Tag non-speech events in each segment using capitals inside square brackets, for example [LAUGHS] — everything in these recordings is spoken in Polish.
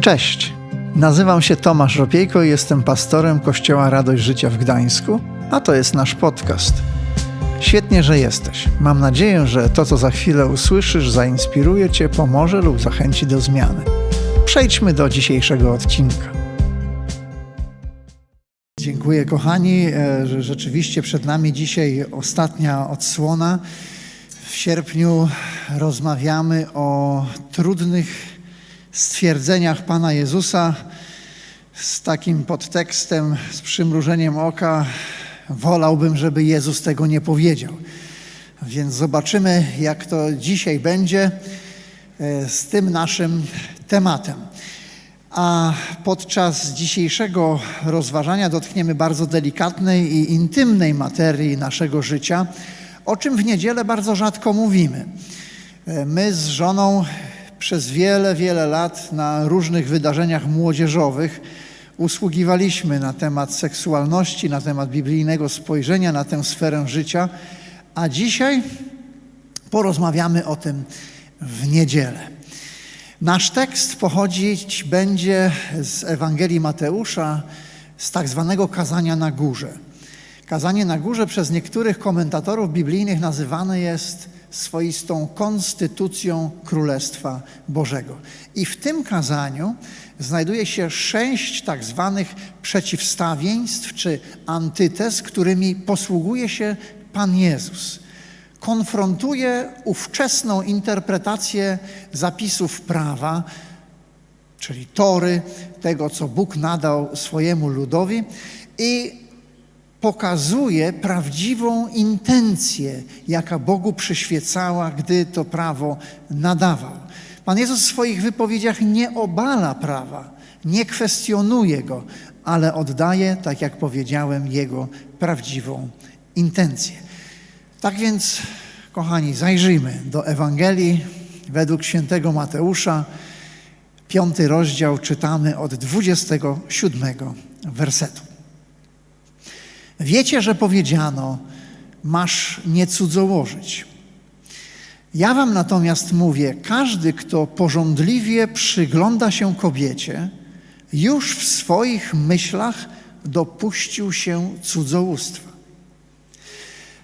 Cześć, nazywam się Tomasz Ropiejko i jestem pastorem Kościoła Radość Życia w Gdańsku, a to jest nasz podcast. Świetnie, że jesteś. Mam nadzieję, że to, co za chwilę usłyszysz, zainspiruje Cię, pomoże lub zachęci do zmiany. Przejdźmy do dzisiejszego odcinka. Dziękuję, kochani, e, rzeczywiście przed nami dzisiaj ostatnia odsłona. W sierpniu rozmawiamy o trudnych stwierdzeniach Pana Jezusa z takim podtekstem, z przymrużeniem oka. Wolałbym, żeby Jezus tego nie powiedział. Więc zobaczymy, jak to dzisiaj będzie e, z tym naszym tematem. A podczas dzisiejszego rozważania dotkniemy bardzo delikatnej i intymnej materii naszego życia, o czym w niedzielę bardzo rzadko mówimy. E, my z żoną przez wiele, wiele lat na różnych wydarzeniach młodzieżowych usługiwaliśmy na temat seksualności, na temat biblijnego spojrzenia na tę sferę życia, a dzisiaj porozmawiamy o tym w niedzielę. Nasz tekst pochodzić będzie z Ewangelii Mateusza, z tak zwanego kazania na górze. Kazanie na górze przez niektórych komentatorów biblijnych nazywane jest swoistą konstytucją Królestwa Bożego. I w tym kazaniu znajduje się sześć tak zwanych przeciwstawieństw czy antytez, którymi posługuje się Pan Jezus. Konfrontuje ówczesną interpretację zapisów prawa, czyli tory, tego co Bóg nadał swojemu ludowi i pokazuje prawdziwą intencję, jaka Bogu przyświecała, gdy to prawo nadawał. Pan Jezus w swoich wypowiedziach nie obala prawa, nie kwestionuje go, ale oddaje, tak jak powiedziałem, jego prawdziwą intencję. Tak więc, kochani, zajrzyjmy do Ewangelii według świętego Mateusza. Piąty rozdział czytamy od 27 wersetu. Wiecie, że powiedziano, masz nie cudzołożyć. Ja wam natomiast mówię, każdy, kto porządliwie przygląda się kobiecie, już w swoich myślach dopuścił się cudzołóstwa.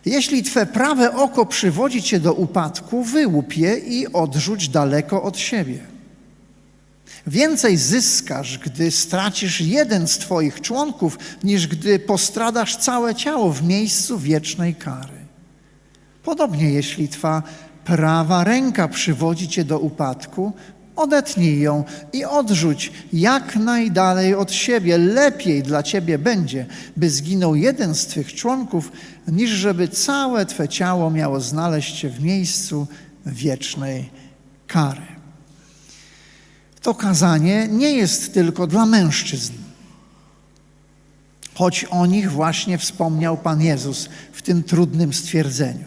Jeśli Twe prawe oko przywodzi Cię do upadku, wyłup je i odrzuć daleko od siebie. Więcej zyskasz, gdy stracisz jeden z Twoich członków, niż gdy postradasz całe ciało w miejscu wiecznej kary. Podobnie, jeśli Twa prawa ręka przywodzi Cię do upadku, odetnij ją i odrzuć jak najdalej od siebie. Lepiej dla Ciebie będzie, by zginął jeden z Twych członków, niż żeby całe Twe ciało miało znaleźć się w miejscu wiecznej kary to kazanie nie jest tylko dla mężczyzn, choć o nich właśnie wspomniał Pan Jezus w tym trudnym stwierdzeniu.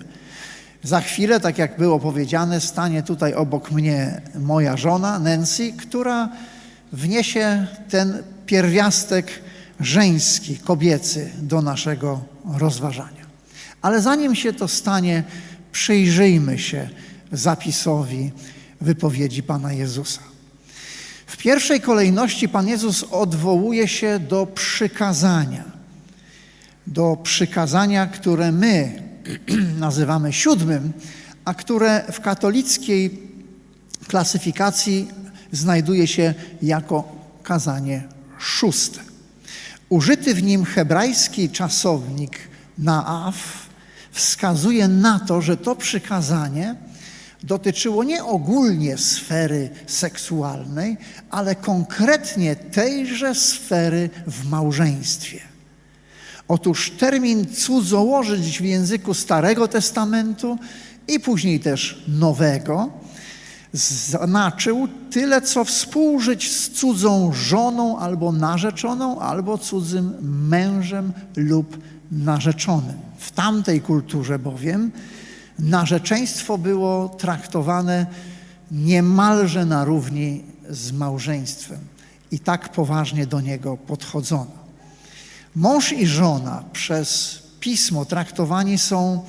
Za chwilę, tak jak było powiedziane, stanie tutaj obok mnie moja żona Nancy, która wniesie ten pierwiastek żeński, kobiecy do naszego rozważania. Ale zanim się to stanie, przyjrzyjmy się zapisowi wypowiedzi Pana Jezusa. W pierwszej kolejności Pan Jezus odwołuje się do przykazania. Do przykazania, które my [CLEARS THROAT] nazywamy siódmym, a które w katolickiej klasyfikacji znajduje się jako kazanie szóste. Użyty w nim hebrajski czasownik naaf wskazuje na to, że to przykazanie dotyczyło nie ogólnie sfery seksualnej, ale konkretnie tejże sfery w małżeństwie. Otóż termin cudzołożyć w języku Starego Testamentu i później też Nowego znaczył tyle, co współżyć z cudzą żoną albo narzeczoną, albo cudzym mężem lub narzeczonym. W tamtej kulturze bowiem narzeczeństwo było traktowane niemalże na równi z małżeństwem i tak poważnie do niego podchodzono. Mąż i żona przez pismo traktowani są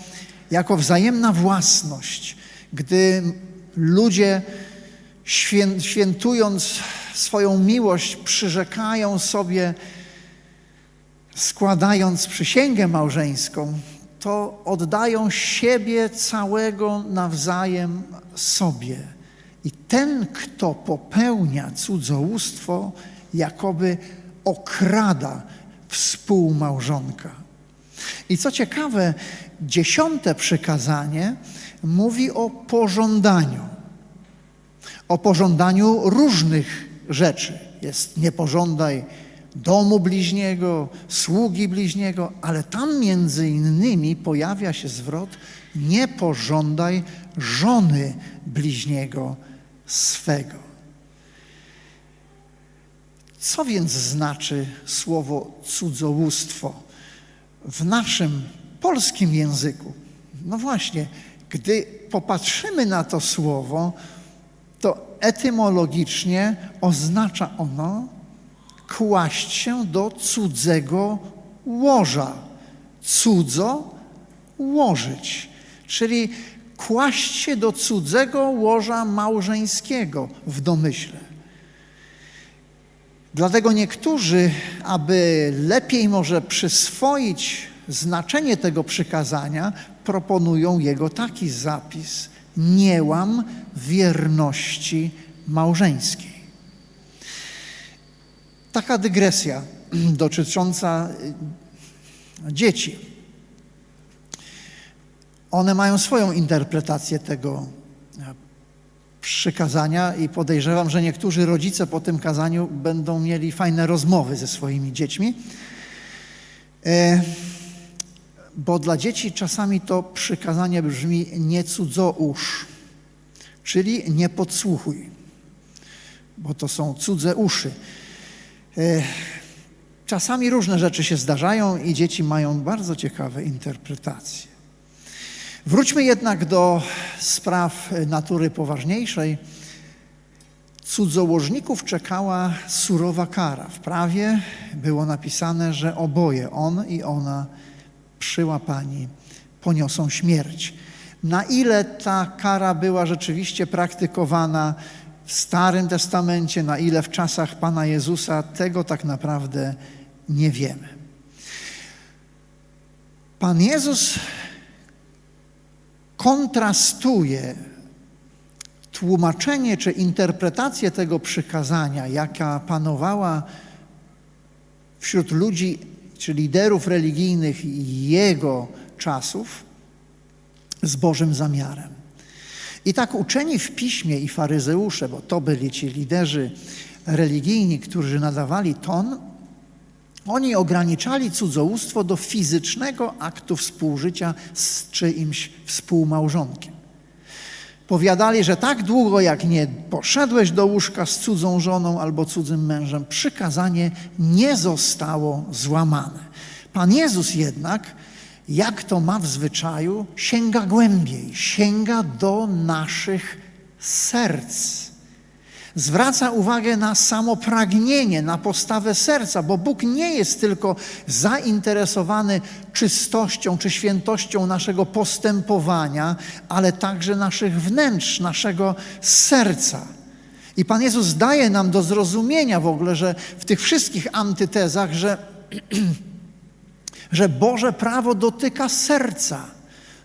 jako wzajemna własność, gdy ludzie świętując swoją miłość przyrzekają sobie, składając przysięgę małżeńską, to oddają siebie całego nawzajem sobie. I ten, kto popełnia cudzołóstwo, jakoby okrada współmałżonka. I co ciekawe, dziesiąte przykazanie mówi o pożądaniu. O pożądaniu różnych rzeczy. Jest nie pożądaj domu bliźniego, sługi bliźniego, ale tam między innymi pojawia się zwrot nie pożądaj żony bliźniego swego. Co więc znaczy słowo cudzołóstwo w naszym polskim języku? No właśnie, gdy popatrzymy na to słowo, to etymologicznie oznacza ono kłaść się do cudzego łoża. Cudzo łożyć, czyli kłaść się do cudzego łoża małżeńskiego w domyśle. Dlatego niektórzy, aby lepiej może przyswoić znaczenie tego przykazania, proponują jego taki zapis: Nie łam wierności małżeńskiej. Taka dygresja [CLEARS THROAT] dotycząca y, dzieci. One mają swoją interpretację tego e, przykazania i podejrzewam, że niektórzy rodzice po tym kazaniu będą mieli fajne rozmowy ze swoimi dziećmi. E, bo dla dzieci czasami to przykazanie brzmi nie cudzousz, czyli nie podsłuchuj, bo to są cudze uszy. E, czasami różne rzeczy się zdarzają i dzieci mają bardzo ciekawe interpretacje. Wróćmy jednak do spraw natury poważniejszej. Cudzołożników czekała surowa kara. W prawie było napisane, że oboje, on i ona, przyłapani, poniosą śmierć. Na ile ta kara była rzeczywiście praktykowana w Starym Testamencie, na ile w czasach Pana Jezusa, tego tak naprawdę nie wiemy. Pan Jezus kontrastuje tłumaczenie czy interpretację tego przykazania, jaka panowała wśród ludzi czy liderów religijnych jego czasów, z Bożym zamiarem. I tak uczeni w piśmie i faryzeusze, bo to byli ci liderzy religijni, którzy nadawali ton, oni ograniczali cudzołóstwo do fizycznego aktu współżycia z czyimś współmałżonkiem. Powiadali, że tak długo jak nie poszedłeś do łóżka z cudzą żoną albo cudzym mężem, przykazanie nie zostało złamane. Pan Jezus jednak, jak to ma w zwyczaju, sięga głębiej, sięga do naszych serc zwraca uwagę na samo pragnienie, na postawę serca, bo Bóg nie jest tylko zainteresowany czystością czy świętością naszego postępowania, ale także naszych wnętrz, naszego serca. I Pan Jezus daje nam do zrozumienia w ogóle, że w tych wszystkich antytezach, że, [CLEARS THROAT] że Boże prawo dotyka serca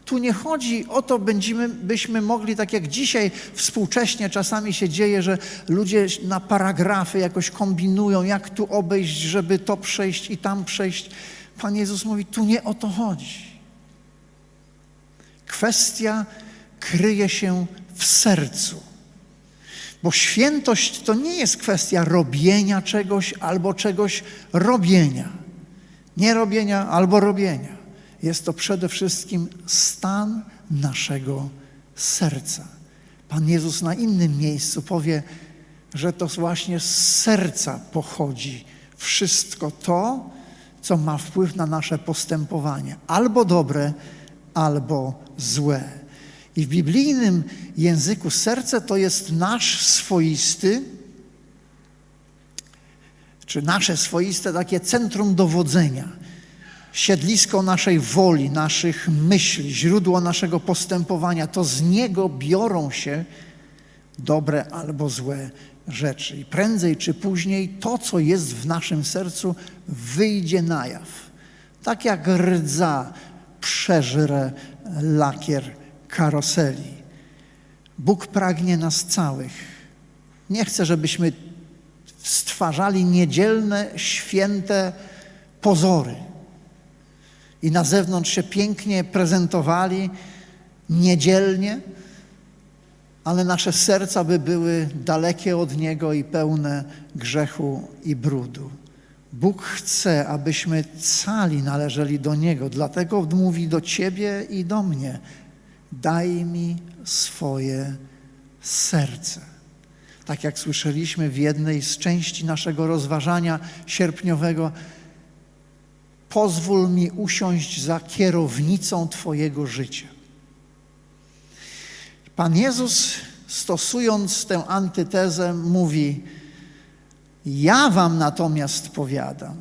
tu nie chodzi o to, będziemy, byśmy mogli, tak jak dzisiaj współcześnie czasami się dzieje, że ludzie na paragrafy jakoś kombinują, jak tu obejść, żeby to przejść i tam przejść. Pan Jezus mówi, tu nie o to chodzi. Kwestia kryje się w sercu. Bo świętość to nie jest kwestia robienia czegoś albo czegoś robienia. Nie robienia albo robienia. Jest to przede wszystkim stan naszego serca. Pan Jezus na innym miejscu powie, że to właśnie z serca pochodzi wszystko to, co ma wpływ na nasze postępowanie, albo dobre, albo złe. I w biblijnym języku serce to jest nasz swoisty, czy nasze swoiste takie centrum dowodzenia siedlisko naszej woli, naszych myśli, źródło naszego postępowania. To z niego biorą się dobre albo złe rzeczy. I prędzej czy później to, co jest w naszym sercu, wyjdzie na jaw. Tak jak rdza przeżre lakier karoseli. Bóg pragnie nas całych. Nie chce, żebyśmy stwarzali niedzielne, święte pozory i na zewnątrz się pięknie prezentowali niedzielnie, ale nasze serca by były dalekie od Niego i pełne grzechu i brudu. Bóg chce, abyśmy cali należeli do Niego, dlatego mówi do Ciebie i do mnie: daj mi swoje serce. Tak jak słyszeliśmy w jednej z części naszego rozważania sierpniowego, pozwól mi usiąść za kierownicą Twojego życia. Pan Jezus, stosując tę antytezę, mówi: Ja Wam natomiast powiadam,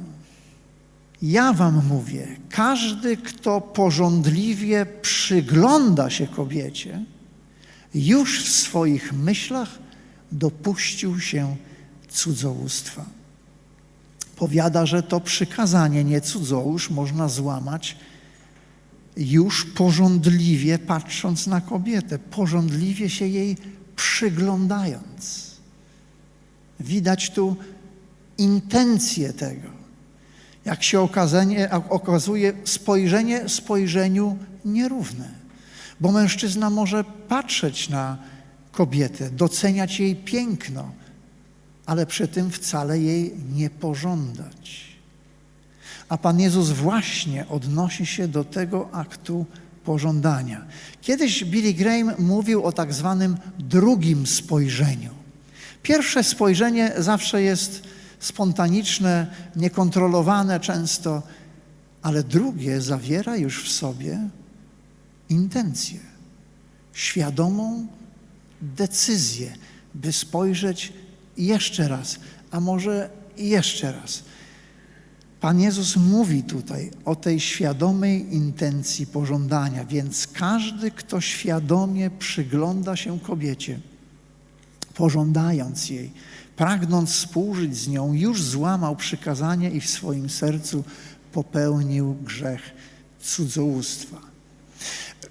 ja Wam mówię, każdy, kto porządliwie przygląda się kobiecie, już w swoich myślach dopuścił się cudzołóstwa. Powiada, że to przykazanie nie cudzołóż można złamać już porządliwie patrząc na kobietę, porządliwie się jej przyglądając. Widać tu intencję tego. Jak się okazanie, okazuje, spojrzenie spojrzeniu nierówne. Bo mężczyzna może patrzeć na kobietę, doceniać jej piękno, ale przy tym wcale jej nie pożądać. A Pan Jezus właśnie odnosi się do tego aktu pożądania. Kiedyś Billy Graham mówił o tak zwanym drugim spojrzeniu. Pierwsze spojrzenie zawsze jest spontaniczne, niekontrolowane często, ale drugie zawiera już w sobie intencję, świadomą decyzję, by spojrzeć jeszcze raz, a może jeszcze raz. Pan Jezus mówi tutaj o tej świadomej intencji pożądania, więc każdy, kto świadomie przygląda się kobiecie, pożądając jej, pragnąc współżyć z nią, już złamał przykazanie i w swoim sercu popełnił grzech cudzołóstwa.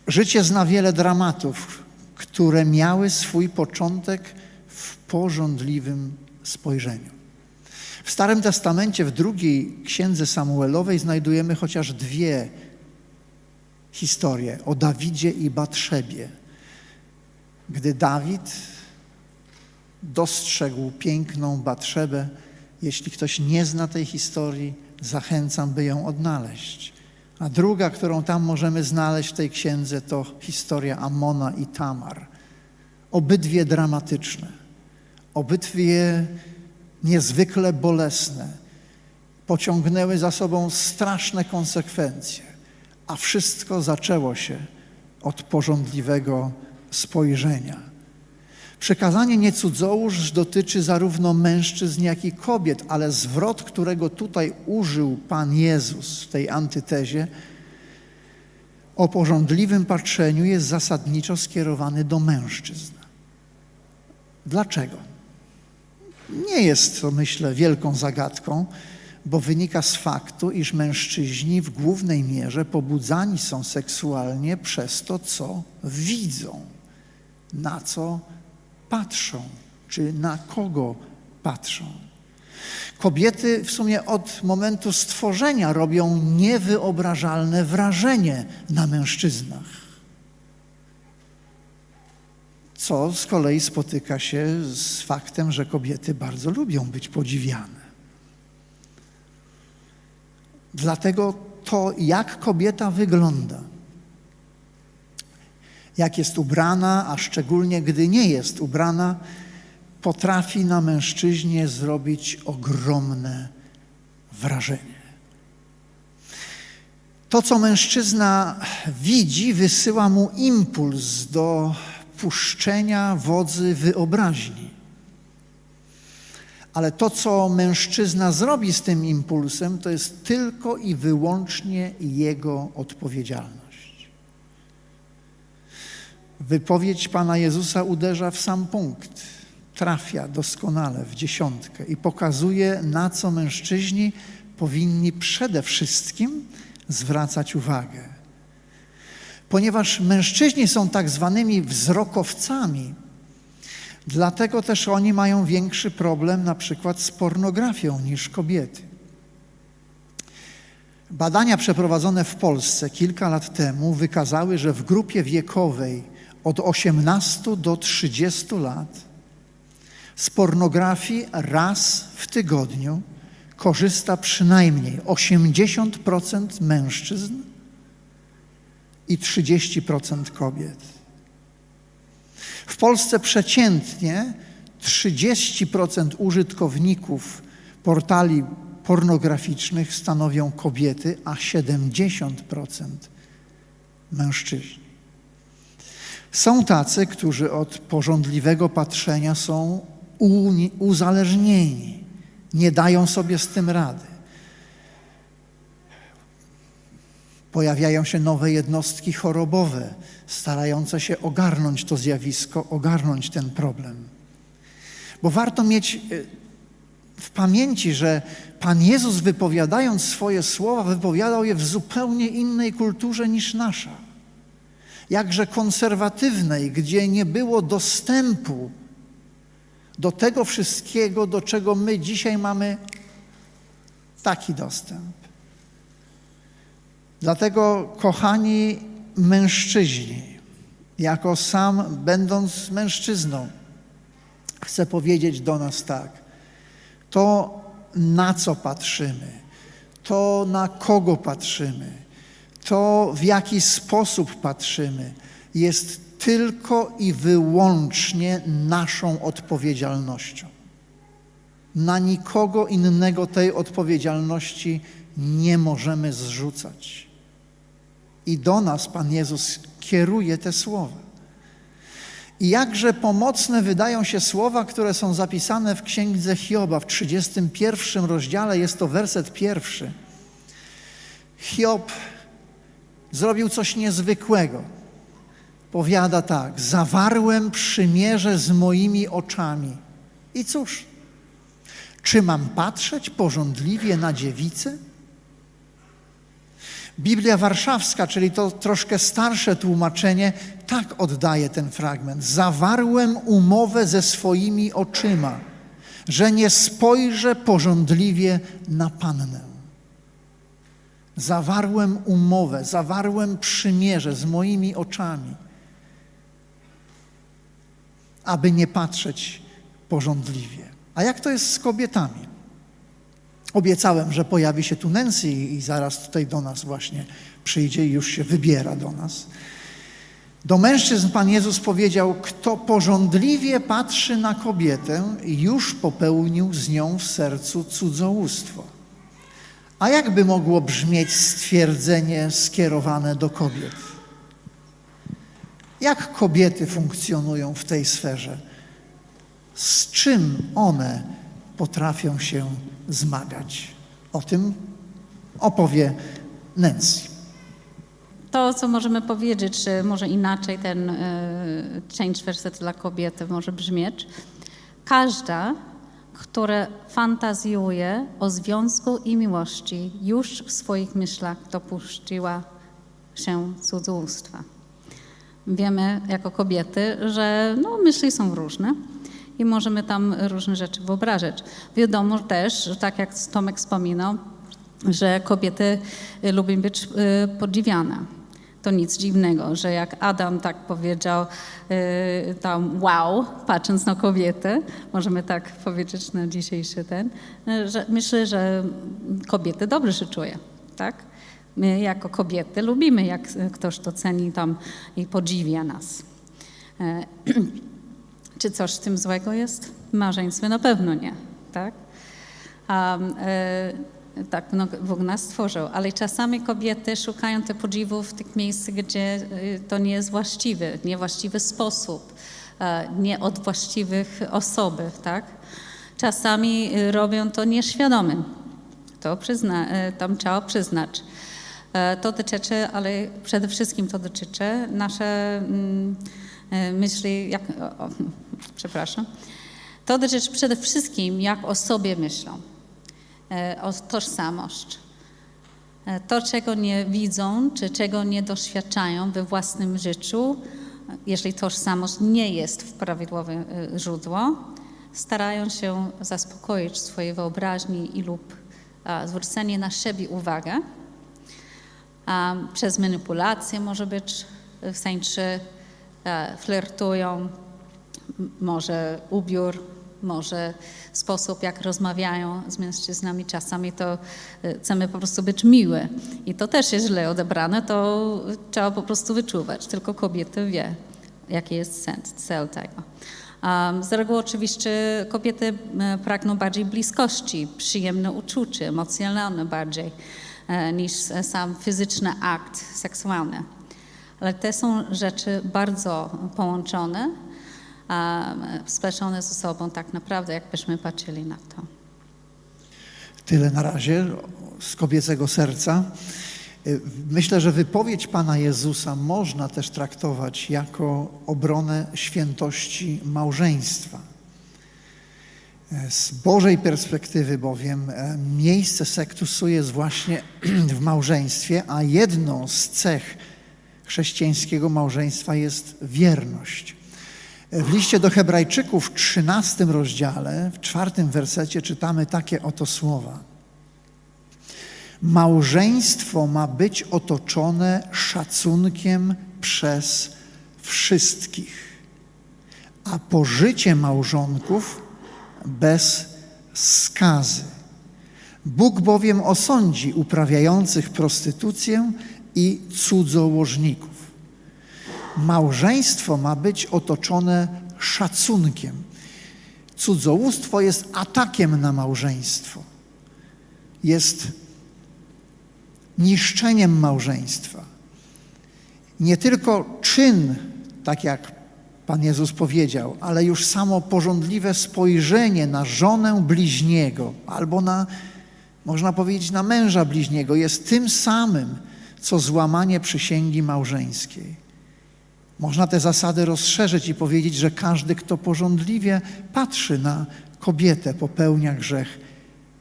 Życie zna wiele dramatów, które miały swój początek w porządliwym spojrzeniu. W Starym Testamencie, w drugiej księdze Samuelowej, znajdujemy chociaż dwie historie o Dawidzie i Batrzebie. Gdy Dawid dostrzegł piękną Batrzebę, jeśli ktoś nie zna tej historii, zachęcam, by ją odnaleźć. A druga, którą tam możemy znaleźć w tej księdze, to historia Amona i Tamar. Obydwie dramatyczne, obydwie niezwykle bolesne, pociągnęły za sobą straszne konsekwencje, a wszystko zaczęło się od porządliwego spojrzenia. Przekazanie nie cudzołóż dotyczy zarówno mężczyzn, jak i kobiet, ale zwrot, którego tutaj użył Pan Jezus w tej antytezie, o porządliwym patrzeniu jest zasadniczo skierowany do mężczyzn. Dlaczego? Nie jest to, myślę, wielką zagadką, bo wynika z faktu, iż mężczyźni w głównej mierze pobudzani są seksualnie przez to, co widzą, na co patrzą, czy na kogo patrzą. Kobiety w sumie od momentu stworzenia robią niewyobrażalne wrażenie na mężczyznach. Co z kolei spotyka się z faktem, że kobiety bardzo lubią być podziwiane. Dlatego to, jak kobieta wygląda, jak jest ubrana, a szczególnie gdy nie jest ubrana, potrafi na mężczyźnie zrobić ogromne wrażenie. To, co mężczyzna widzi, wysyła mu impuls do puszczenia wodzy wyobraźni. Ale to, co mężczyzna zrobi z tym impulsem, to jest tylko i wyłącznie jego odpowiedzialność. Wypowiedź Pana Jezusa uderza w sam punkt. trafia doskonale w dziesiątkę i pokazuje, na co mężczyźni powinni przede wszystkim zwracać uwagę. Ponieważ mężczyźni są tak zwanymi wzrokowcami, dlatego też oni mają większy problem na przykład z pornografią niż kobiety. Badania przeprowadzone w Polsce kilka lat temu wykazały, że w grupie wiekowej od 18 do 30 lat z pornografii raz w tygodniu korzysta przynajmniej 80% mężczyzn i 30% kobiet. W Polsce przeciętnie 30% użytkowników portali pornograficznych stanowią kobiety, a 70% mężczyźni. Są tacy, którzy od porządliwego patrzenia są uzależnieni, nie dają sobie z tym rady. Pojawiają się nowe jednostki chorobowe, starające się ogarnąć to zjawisko, ogarnąć ten problem. Bo warto mieć y, w pamięci, że Pan Jezus, wypowiadając swoje słowa, wypowiadał je w zupełnie innej kulturze niż nasza. Jakże konserwatywnej, gdzie nie było dostępu do tego wszystkiego, do czego my dzisiaj mamy taki dostęp. Dlatego, kochani mężczyźni, jako sam będąc mężczyzną, chcę powiedzieć do nas tak. To, na co patrzymy, to, na kogo patrzymy, to, w jaki sposób patrzymy, jest tylko i wyłącznie naszą odpowiedzialnością. Na nikogo innego tej odpowiedzialności nie możemy zrzucać. I do nas Pan Jezus kieruje te słowa. I jakże pomocne wydają się słowa, które są zapisane w księdze Hioba w 31 rozdziale, jest to werset pierwszy. Hiob zrobił coś niezwykłego. Powiada tak: Zawarłem przymierze z moimi oczami. I cóż, czy mam patrzeć porządliwie na dziewicę? Biblia Warszawska, czyli to troszkę starsze tłumaczenie, tak oddaje ten fragment. Zawarłem umowę ze swoimi oczyma, że nie spojrzę porządliwie na Pannę. Zawarłem umowę, zawarłem przymierze z moimi oczami, aby nie patrzeć porządliwie. A jak to jest z kobietami? Obiecałem, że pojawi się tu Nancy i zaraz tutaj do nas właśnie przyjdzie i już się wybiera do nas. Do mężczyzn Pan Jezus powiedział: Kto porządliwie patrzy na kobietę, już popełnił z nią w sercu cudzołóstwo. A jakby mogło brzmieć stwierdzenie skierowane do kobiet? Jak kobiety funkcjonują w tej sferze? Z czym one potrafią się zmagać. O tym opowie Nancy. To, co możemy powiedzieć, że może inaczej ten y, change werset dla kobiety może brzmieć. Każda, która fantazjuje o związku i miłości, już w swoich myślach dopuściła się cudzołóstwa. Wiemy jako kobiety, że no, myśli są różne i możemy tam różne rzeczy wyobrażać. Wiadomo też, tak jak Tomek wspominał, że kobiety y, lubią być y, podziwiane. To nic dziwnego, że jak Adam tak powiedział y, tam wow, patrząc na kobietę, możemy tak powiedzieć na dzisiejszy ten, że myślę, że kobiety dobrze się czuje, tak? My jako kobiety lubimy, jak ktoś to ceni tam i podziwia nas. E, [CLEARS THROAT] Czy coś z tym złego jest? W małżeństwie na pewno nie, tak? Um, tak, Bóg nas stworzył, ale czasami kobiety szukają te podziwu w tych miejscach, gdzie e, to nie jest właściwy, niewłaściwy sposób, e, nie od właściwych osoby, tak? Czasami robią to nieświadomie. To przyzna, e, tam trzeba przyznać. E, to dotyczy, ale przede wszystkim to dotyczy nasze mm, myśli, jak, o, przepraszam, To dotyczy przede wszystkim, jak o sobie myślą, o tożsamość. E, To, czego nie widzą, czy czego nie doświadczają we własnym życiu, jeśli tożsamość nie jest w prawidłowe e, źródło, starają się zaspokoić swoje wyobraźni i lub zwrócenie na siebie uwagę przez manipulację może być, w sensie e, flirtują, może ubiór, może sposób, jak rozmawiają z mężczyznami. Czasami to e, chcemy po prostu być miłe i to też jest źle odebrane, to trzeba po prostu wyczuwać. Tylko kobieta wie, jaki jest sens, cel tego. Um, z reguły oczywiście kobiety pragną bardziej bliskości, przyjemne uczucie, emocjonalne bardziej e, niż e, sam fizyczny akt seksualny. Ale te są rzeczy bardzo połączone, splecione ze sobą tak naprawdę, jakbyśmy patrzyli na to. Tyle na razie z kobiecego serca. Y, Myślę, że wypowiedź Pana Jezusa można też traktować jako obronę świętości małżeństwa. E, Z Bożej perspektywy bowiem e, miejsce sektusu jest właśnie [CLEARS THROAT] w małżeństwie, a jedną z cech chrześcijańskiego małżeństwa jest wierność. W liście do Hebrajczyków w 13 rozdziale, w czwartym wersecie czytamy takie oto słowa. Małżeństwo ma być otoczone szacunkiem przez wszystkich, a pożycie małżonków bez skazy. Bóg bowiem osądzi uprawiających prostytucję i cudzołożników. Małżeństwo ma być otoczone szacunkiem. Cudzołóstwo jest atakiem na małżeństwo. Jest niszczeniem małżeństwa. Nie tylko czyn, tak jak Pan Jezus powiedział, ale już samo porządliwe spojrzenie na żonę bliźniego albo na, można powiedzieć, na męża bliźniego jest tym samym, co złamanie przysięgi małżeńskiej. Można te zasady rozszerzyć i powiedzieć, że każdy, kto porządliwie patrzy na kobietę, popełnia grzech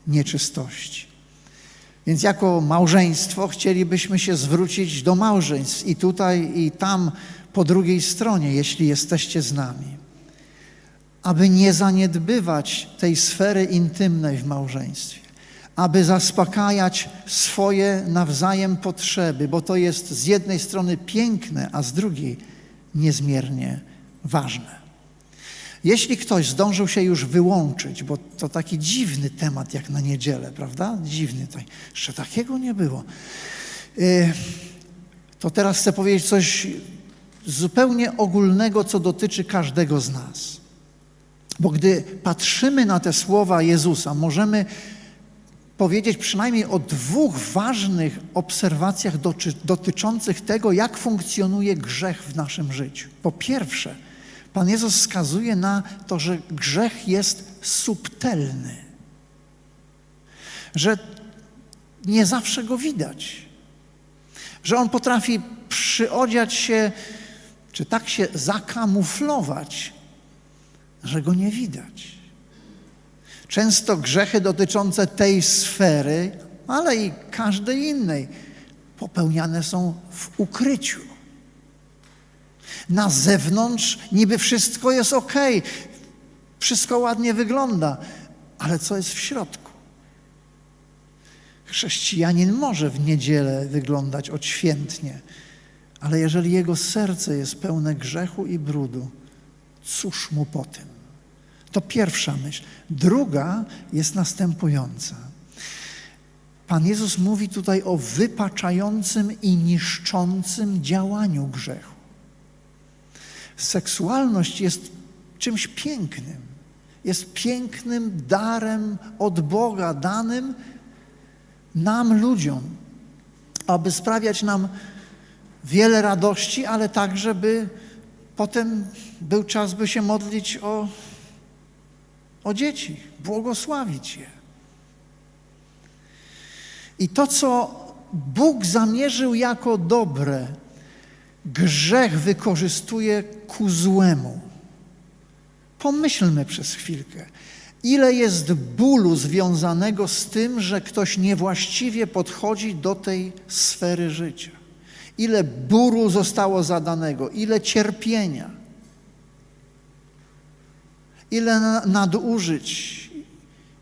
nieczystości. Więc jako małżeństwo chcielibyśmy się zwrócić do małżeństw i tutaj, i tam po drugiej stronie, jeśli jesteście z nami, aby nie zaniedbywać tej sfery intymnej w małżeństwie, aby zaspokajać swoje nawzajem potrzeby, bo to jest z jednej strony piękne, a z drugiej niezmiernie ważne. Jeśli ktoś zdążył się już wyłączyć, bo to taki dziwny temat jak na niedzielę, prawda? Dziwny tutaj. Jeszcze takiego nie było. Y, To teraz chcę powiedzieć coś zupełnie ogólnego, co dotyczy każdego z nas. Bo gdy patrzymy na te słowa Jezusa, możemy powiedzieć przynajmniej o dwóch ważnych obserwacjach dotyczących tego, jak funkcjonuje grzech w naszym życiu. Po pierwsze, Pan Jezus wskazuje na to, że grzech jest subtelny, że nie zawsze go widać, że on potrafi przyodziać się, czy tak się zakamuflować, że go nie widać. Często grzechy dotyczące tej sfery, ale i każdej innej, popełniane są w ukryciu. Na zewnątrz niby wszystko jest ok, wszystko ładnie wygląda, ale co jest w środku? Chrześcijanin może w niedzielę wyglądać odświętnie, ale jeżeli jego serce jest pełne grzechu i brudu, cóż mu po tym? To pierwsza myśl. Druga jest następująca. Pan Jezus mówi tutaj o wypaczającym i niszczącym działaniu grzechu. Seksualność jest czymś pięknym. Jest pięknym darem od Boga danym nam, ludziom, aby sprawiać nam wiele radości, ale także, by potem był czas, by się modlić o, o dzieci, błogosławić je. I to, co Bóg zamierzył jako dobre, grzech wykorzystuje ku złemu. Pomyślmy przez chwilkę. Ile jest bólu związanego z tym, że ktoś niewłaściwie podchodzi do tej sfery życia? Ile bólu zostało zadanego, ile cierpienia, ile nadużyć,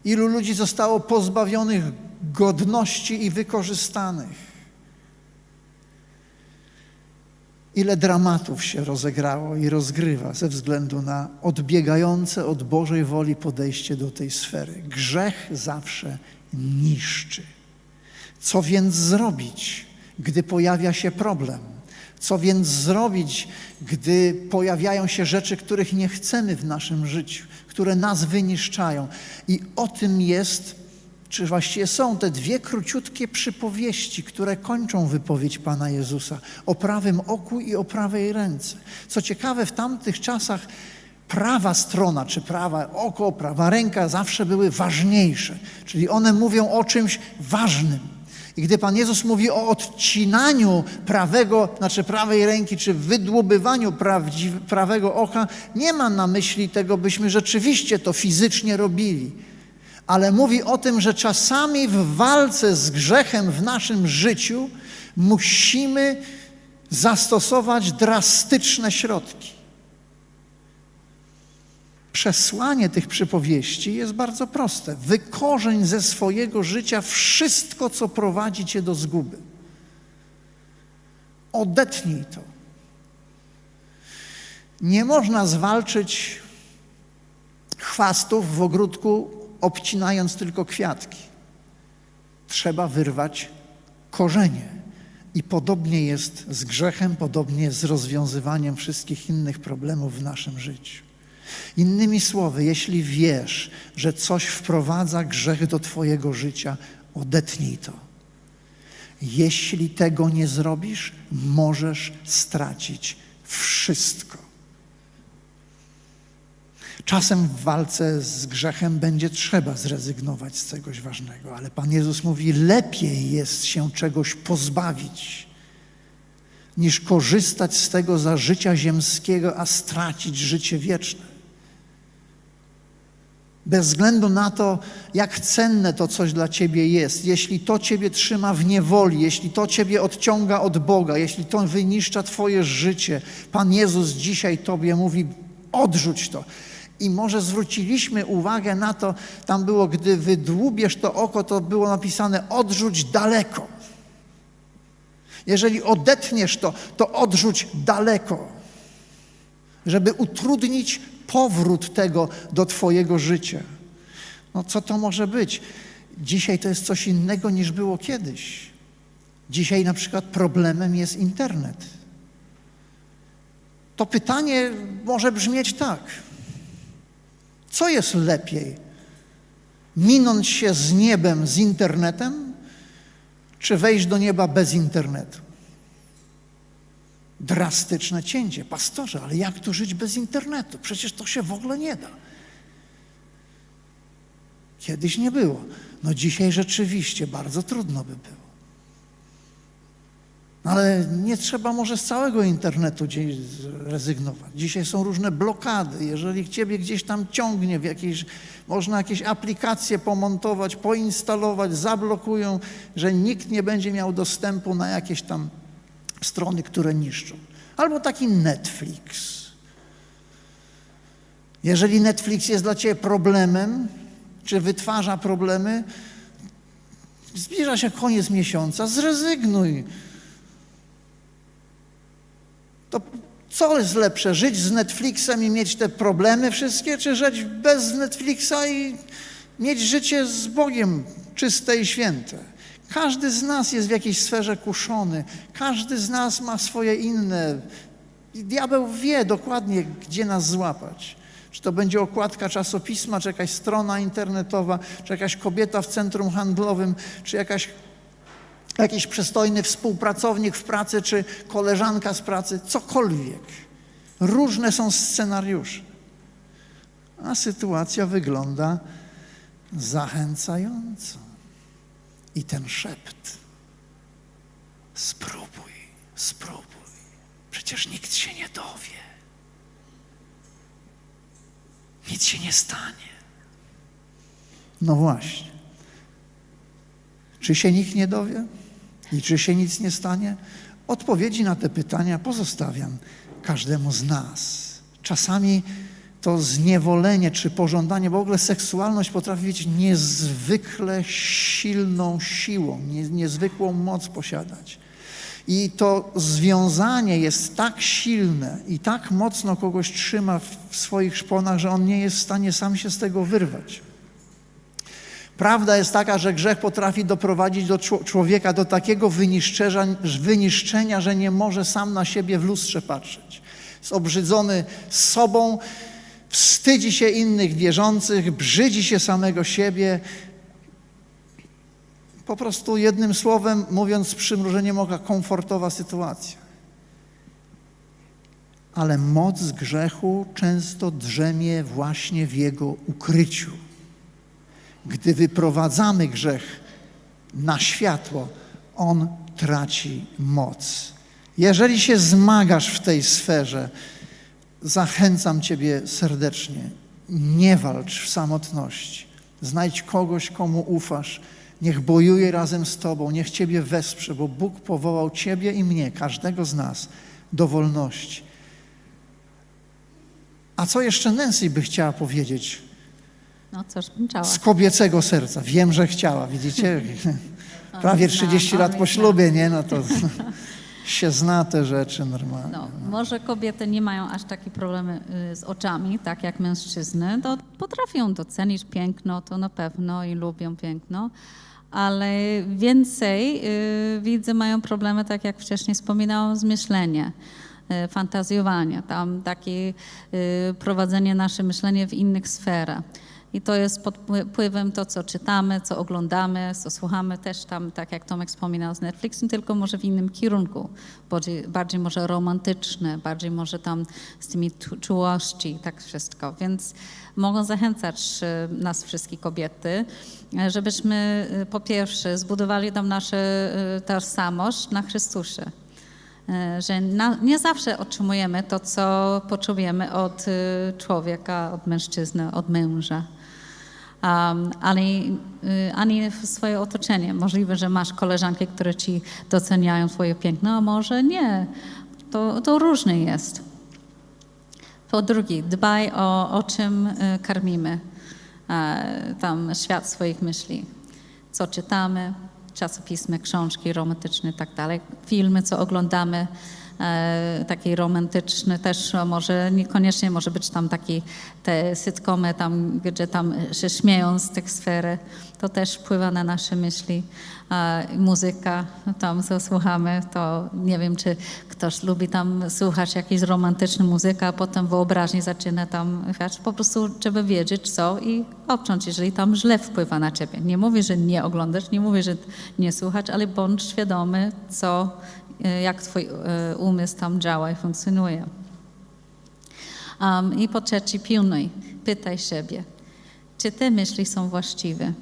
ilu ludzi zostało pozbawionych godności i wykorzystanych. Ile dramatów się rozegrało i rozgrywa ze względu na odbiegające od Bożej woli podejście do tej sfery. Grzech zawsze niszczy. Co więc zrobić, gdy pojawia się problem? Co więc zrobić, gdy pojawiają się rzeczy, których nie chcemy w naszym życiu, które nas wyniszczają? I o tym jest czy właściwie są te dwie króciutkie przypowieści, które kończą wypowiedź Pana Jezusa o prawym oku i o prawej ręce. Co ciekawe, w tamtych czasach prawa strona, czy prawa oko, prawa ręka zawsze były ważniejsze, czyli one mówią o czymś ważnym. I gdy Pan Jezus mówi o odcinaniu prawego, znaczy prawej ręki, czy wydłubywaniu prawego oka, nie ma na myśli tego, byśmy rzeczywiście to fizycznie robili ale mówi o tym, że czasami w walce z grzechem w naszym życiu musimy zastosować drastyczne środki. Przesłanie tych przypowieści jest bardzo proste. Wykorzeń ze swojego życia wszystko, co prowadzi cię do zguby. Odetnij to. Nie można zwalczyć chwastów w ogródku obcinając tylko kwiatki. Trzeba wyrwać korzenie. I podobnie jest z grzechem, podobnie z rozwiązywaniem wszystkich innych problemów w naszym życiu. Innymi słowy, jeśli wiesz, że coś wprowadza grzech do Twojego życia, odetnij to. Jeśli tego nie zrobisz, możesz stracić wszystko. Czasem w walce z grzechem będzie trzeba zrezygnować z czegoś ważnego, ale Pan Jezus mówi: lepiej jest się czegoś pozbawić, niż korzystać z tego za życia ziemskiego, a stracić życie wieczne. Bez względu na to, jak cenne to coś dla Ciebie jest, jeśli to Ciebie trzyma w niewoli, jeśli to Ciebie odciąga od Boga, jeśli to wyniszcza Twoje życie, Pan Jezus dzisiaj Tobie mówi: odrzuć to. I może zwróciliśmy uwagę na to, tam było, gdy wydłubiesz to oko, to było napisane odrzuć daleko. Jeżeli odetniesz to, to odrzuć daleko, żeby utrudnić powrót tego do Twojego życia. No co to może być? Dzisiaj to jest coś innego niż było kiedyś. Dzisiaj na przykład problemem jest internet. To pytanie może brzmieć tak. Co jest lepiej? Minąć się z niebem z internetem, czy wejść do nieba bez internetu? Drastyczne cięcie. Pastorze, ale jak tu żyć bez internetu? Przecież to się w ogóle nie da. Kiedyś nie było. No dzisiaj rzeczywiście bardzo trudno by było. Ale nie trzeba może z całego internetu rezygnować. Dzisiaj są różne blokady. Jeżeli ciebie gdzieś tam ciągnie w jakieś, można jakieś aplikacje pomontować, poinstalować, zablokują, że nikt nie będzie miał dostępu na jakieś tam strony, które niszczą. Albo taki Netflix. Jeżeli Netflix jest dla ciebie problemem, czy wytwarza problemy, zbliża się koniec miesiąca, zrezygnuj to co jest lepsze, żyć z Netflixem i mieć te problemy wszystkie, czy żyć bez Netflixa i mieć życie z Bogiem czyste i święte? Każdy z nas jest w jakiejś sferze kuszony, każdy z nas ma swoje inne. Diabeł wie dokładnie, gdzie nas złapać. Czy to będzie okładka czasopisma, czy jakaś strona internetowa, czy jakaś kobieta w centrum handlowym, czy jakaś jakiś przystojny współpracownik w pracy, czy koleżanka z pracy, cokolwiek. Różne są scenariusze. A sytuacja wygląda zachęcająco. I ten szept. Spróbuj, spróbuj. Przecież nikt się nie dowie. nic się nie stanie. No właśnie. Czy się nikt nie dowie? I czy się nic nie stanie? Odpowiedzi na te pytania pozostawiam każdemu z nas. Czasami to zniewolenie czy pożądanie, bo w ogóle seksualność potrafi być niezwykle silną siłą, nie, niezwykłą moc posiadać. I to związanie jest tak silne i tak mocno kogoś trzyma w swoich szponach, że on nie jest w stanie sam się z tego wyrwać. Prawda jest taka, że grzech potrafi doprowadzić do człowieka do takiego wyniszczenia, że nie może sam na siebie w lustrze patrzeć. Jest obrzydzony sobą, wstydzi się innych wierzących, brzydzi się samego siebie. Po prostu jednym słowem, mówiąc przymrużeniem oka, komfortowa sytuacja. Ale moc grzechu często drzemie właśnie w jego ukryciu. Gdy wyprowadzamy grzech na światło, on traci moc. Jeżeli się zmagasz w tej sferze, zachęcam Ciebie serdecznie. Nie walcz w samotności. Znajdź kogoś, komu ufasz. Niech bojuje razem z Tobą, niech Ciebie wesprze, bo Bóg powołał Ciebie i mnie, każdego z nas, do wolności. A co jeszcze Nancy by chciała powiedzieć? No, coś bym chciała. Z kobiecego serca. Wiem, że chciała, widzicie? [LAUGHS] [LAUGHS] Prawie 30 lat po ślubie, nie? No to [LAUGHS] się zna te rzeczy normalnie. No, może kobiety nie mają aż takie problemy y, z oczami, tak jak mężczyzny. To potrafią docenić piękno, to na pewno i lubią piękno, ale więcej y, widzę mają problemy, tak jak wcześniej wspominałam, z myśleniem y, fantazjowanie, tam takie y, prowadzenie nasze myślenie w innych sferach. I to jest pod wpływem to, co czytamy, co oglądamy, co słuchamy też tam, tak jak Tomek wspominał z Netflixem, tylko może w innym kierunku, bardziej, bardziej może romantyczne, bardziej może tam z tymi czułości, tak wszystko. Więc mogą zachęcać y, nas wszystkie kobiety, żebyśmy y, po pierwsze zbudowali tam naszą y, tożsamość na Chrystusie. Że na, nie zawsze otrzymujemy to, co potrzebujemy od człowieka, od mężczyzny, od męża um, ani, y, ani w swoje otoczenie. Możliwe, że masz koleżanki, które ci doceniają twoje piękno, a może nie. To, to jest. Po drugie, dbaj o, o czym y, karmimy e, tam świat swoich myśli. Co czytamy, czasopismy, książki romantyczne tak dalej, filmy, co oglądamy, taki romantyczny też może niekoniecznie może być tam taki te sitcomy tam, gdzie tam się śmieją z tych sfery, to też wpływa na nasze myśli. E, muzyka, tam co słuchamy, to nie wiem, czy ktoś lubi tam słuchać jakiejś romantycznej muzyki, a potem wyobraźnie zaczyna tam, wiesz, po prostu trzeba wiedzieć co i obciąć, jeżeli tam źle wpływa na ciebie. Nie mówię, że nie oglądasz, nie mówię, że nie słuchać, ale bądź świadomy, co E, jak twój e, umysł tam działa i funkcjonuje. Um, I po trzecie, pilnuj, pytaj siebie, czy te myśli są właściwe?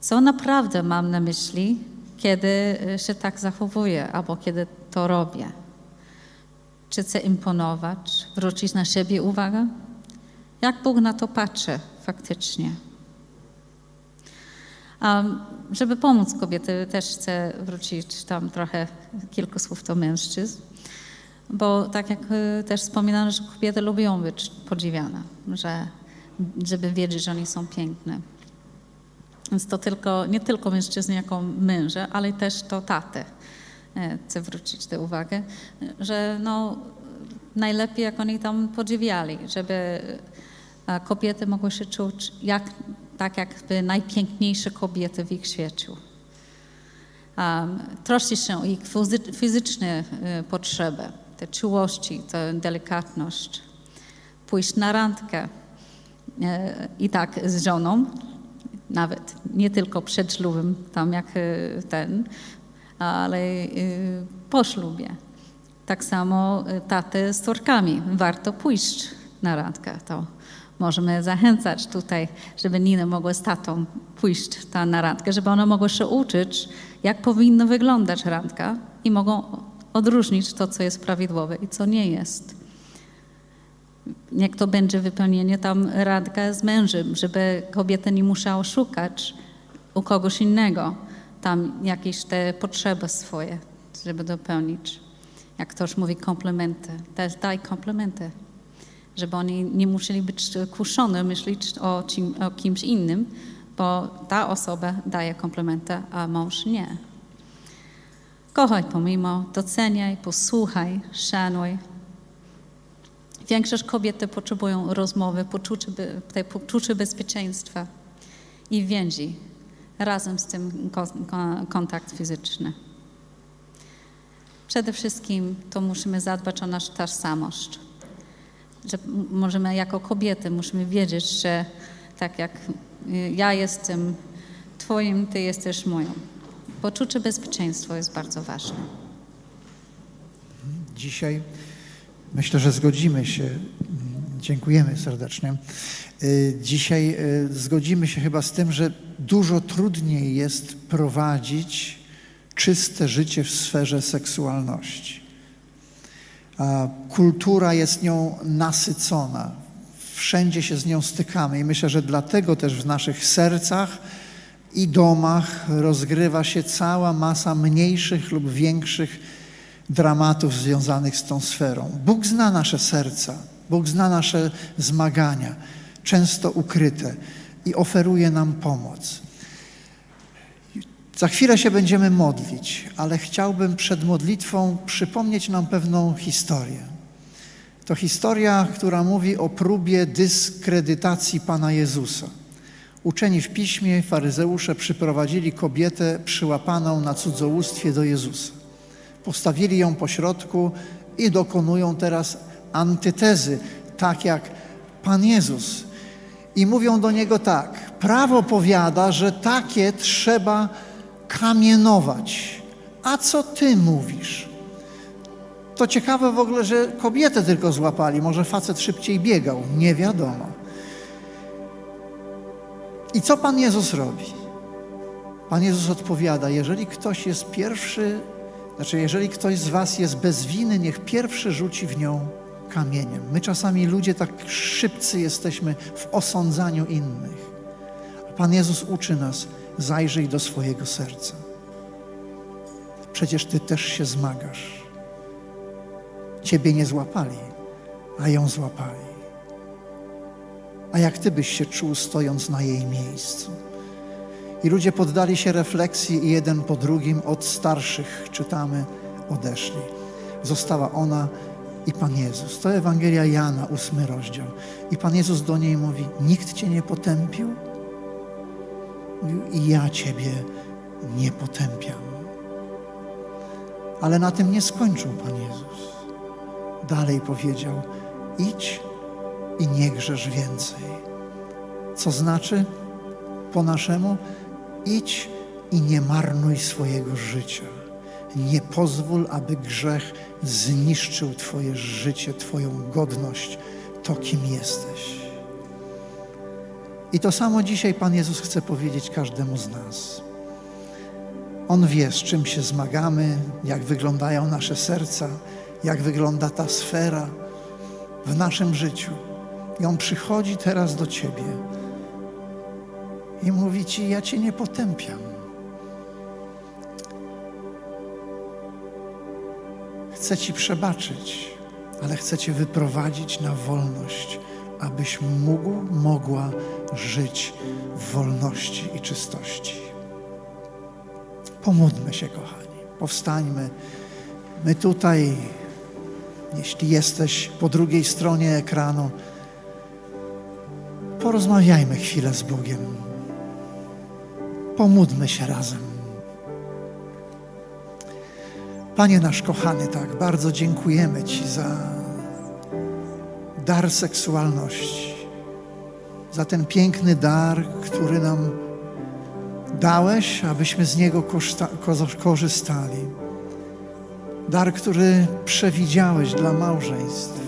Co naprawdę mam na myśli, kiedy e, się tak zachowuję albo kiedy to robię? Czy chcę imponować, zwrócić na siebie uwagę? Jak Bóg na to patrzy faktycznie? Żeby pomóc kobiety, też chcę wrócić tam trochę kilku słów do mężczyzn, bo tak jak y, też wspominano, że kobiety lubią być podziwiane, że, żeby wiedzieć, że oni są piękne. Więc to tylko, nie tylko mężczyzny jako męże, ale też to tatę. E, chcę zwrócić tę uwagę, że no, najlepiej jak oni tam podziwiali, żeby e, kobiety mogły się czuć jak tak jakby najpiękniejsze kobiety w ich świecie. Um, troszczy się o ich fizyczne y, potrzeby, te czułości, tę delikatność. Pójść na randkę y, i tak z żoną, nawet nie tylko przed ślubem, tam jak y, ten, ale po ślubie. Tak samo taty z córkami. Warto pójść na randkę. To możemy zachęcać tutaj, żeby Nina mogła z tatą pójść ta na randkę, żeby one mogły się uczyć, jak powinno wyglądać randka i mogą odróżnić to, co jest prawidłowe i co nie jest. Jak to będzie wypełnienie tam radka z mężem, żeby kobieta nie musiała szukać u kogoś innego tam jakieś te potrzeby swoje, żeby dopełnić. Jak ktoś mówi komplementy, też daj komplementy, żeby oni nie musieli być kuszone myśleć o, czym, o kimś innym, bo ta osoba daje komplementy, a mąż nie. Kochaj pomimo, doceniaj, posłuchaj, szanuj. Większość kobiet potrzebują rozmowy, poczucie, te poczucie bezpieczeństwa i więzi razem z tym kontakt fizyczny. Przede wszystkim to musimy zadbać o naszą tożsamość. Że możemy jako kobiety musimy wiedzieć, że tak jak y, ja jestem Twoim, Ty jesteś moją. Poczucie bezpieczeństwa jest bardzo ważne. Dzisiaj myślę, że zgodzimy się. Dziękujemy serdecznie. Y, dzisiaj y, zgodzimy się chyba z tym, że dużo trudniej jest prowadzić czyste życie w sferze seksualności. Kultura jest nią nasycona. Wszędzie się z nią stykamy i myślę, że dlatego też w naszych sercach i domach rozgrywa się cała masa mniejszych lub większych dramatów związanych z tą sferą. Bóg zna nasze serca, Bóg zna nasze zmagania, często ukryte i oferuje nam pomoc. Za chwilę się będziemy modlić, ale chciałbym przed modlitwą przypomnieć nam pewną historię. To historia, która mówi o próbie dyskredytacji Pana Jezusa. Uczeni w piśmie, faryzeusze przyprowadzili kobietę przyłapaną na cudzołóstwie do Jezusa. Postawili ją po środku i dokonują teraz antytezy, tak jak Pan Jezus. I mówią do niego tak: Prawo powiada, że takie trzeba kamienować. A co ty mówisz? To ciekawe w ogóle, że kobietę tylko złapali. Może facet szybciej biegał. Nie wiadomo. I co Pan Jezus robi? Pan Jezus odpowiada: Jeżeli ktoś jest pierwszy, znaczy, jeżeli ktoś z Was jest bez winy, niech pierwszy rzuci w nią kamieniem. My czasami ludzie tak szybcy jesteśmy w osądzaniu innych. Pan Jezus uczy nas, zajrzyj do swojego serca. Przecież Ty też się zmagasz. Ciebie nie złapali, a ją złapali. A jak Ty byś się czuł, stojąc na jej miejscu? I ludzie poddali się refleksji i jeden po drugim od starszych, czytamy, odeszli. Została ona i Pan Jezus. To Ewangelia Jana, ósmy rozdział. I Pan Jezus do niej mówi, nikt Cię nie potępił? I ja Ciebie nie potępiam. Ale na tym nie skończył Pan Jezus. Dalej powiedział, idź i nie grzesz więcej. Co znaczy po naszemu? Idź i nie marnuj swojego życia. Nie pozwól, aby grzech zniszczył Twoje życie, Twoją godność, to kim jesteś. I to samo dzisiaj Pan Jezus chce powiedzieć każdemu z nas. On wie, z czym się zmagamy, jak wyglądają nasze serca, jak wygląda ta sfera w naszym życiu. I On przychodzi teraz do Ciebie i mówi Ci: Ja Cię nie potępiam. Chcę Ci przebaczyć, ale chcę Cię wyprowadzić na wolność, abyś mógł, mogła żyć w wolności i czystości. Pomódlmy się, kochani. Powstańmy. My tutaj, jeśli jesteś po drugiej stronie ekranu, porozmawiajmy chwilę z Bogiem. Pomódlmy się razem. Panie nasz kochany, tak bardzo dziękujemy Ci za dar seksualności, za ten piękny dar, który nam dałeś, abyśmy z niego korzystali. Dar, który przewidziałeś dla małżeństw.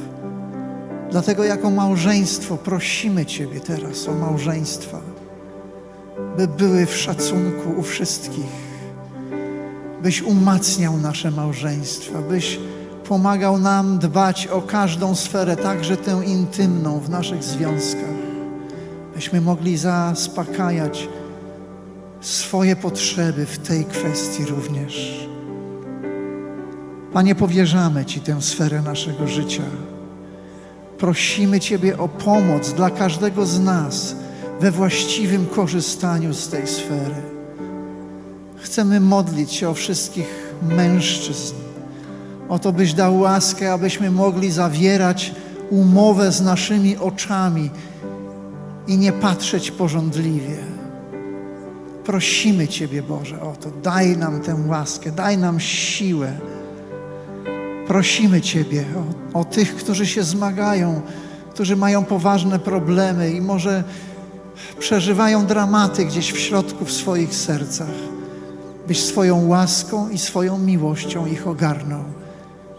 Dlatego jako małżeństwo prosimy Ciebie teraz o małżeństwa, by były w szacunku u wszystkich byś umacniał nasze małżeństwa, byś pomagał nam dbać o każdą sferę, także tę intymną w naszych związkach. Byśmy mogli zaspokajać swoje potrzeby w tej kwestii również. Panie, powierzamy Ci tę sferę naszego życia. Prosimy Ciebie o pomoc dla każdego z nas we właściwym korzystaniu z tej sfery. Chcemy modlić się o wszystkich mężczyzn, o to, byś dał łaskę, abyśmy mogli zawierać umowę z naszymi oczami i nie patrzeć porządliwie. Prosimy Ciebie, Boże, o to. Daj nam tę łaskę, daj nam siłę. Prosimy Ciebie o, o tych, którzy się zmagają, którzy mają poważne problemy i może przeżywają dramaty gdzieś w środku w swoich sercach, byś swoją łaską i swoją miłością ich ogarnął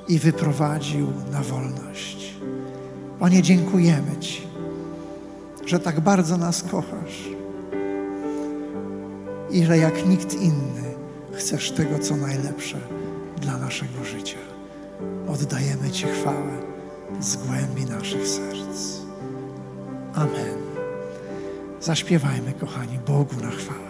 i wyprowadził na wolność. Panie, dziękujemy Ci, że tak bardzo nas kochasz i że jak nikt inny chcesz tego, co najlepsze dla naszego życia. Oddajemy Ci chwałę z głębi naszych serc. Amen. Zaśpiewajmy, kochani, Bogu na chwałę.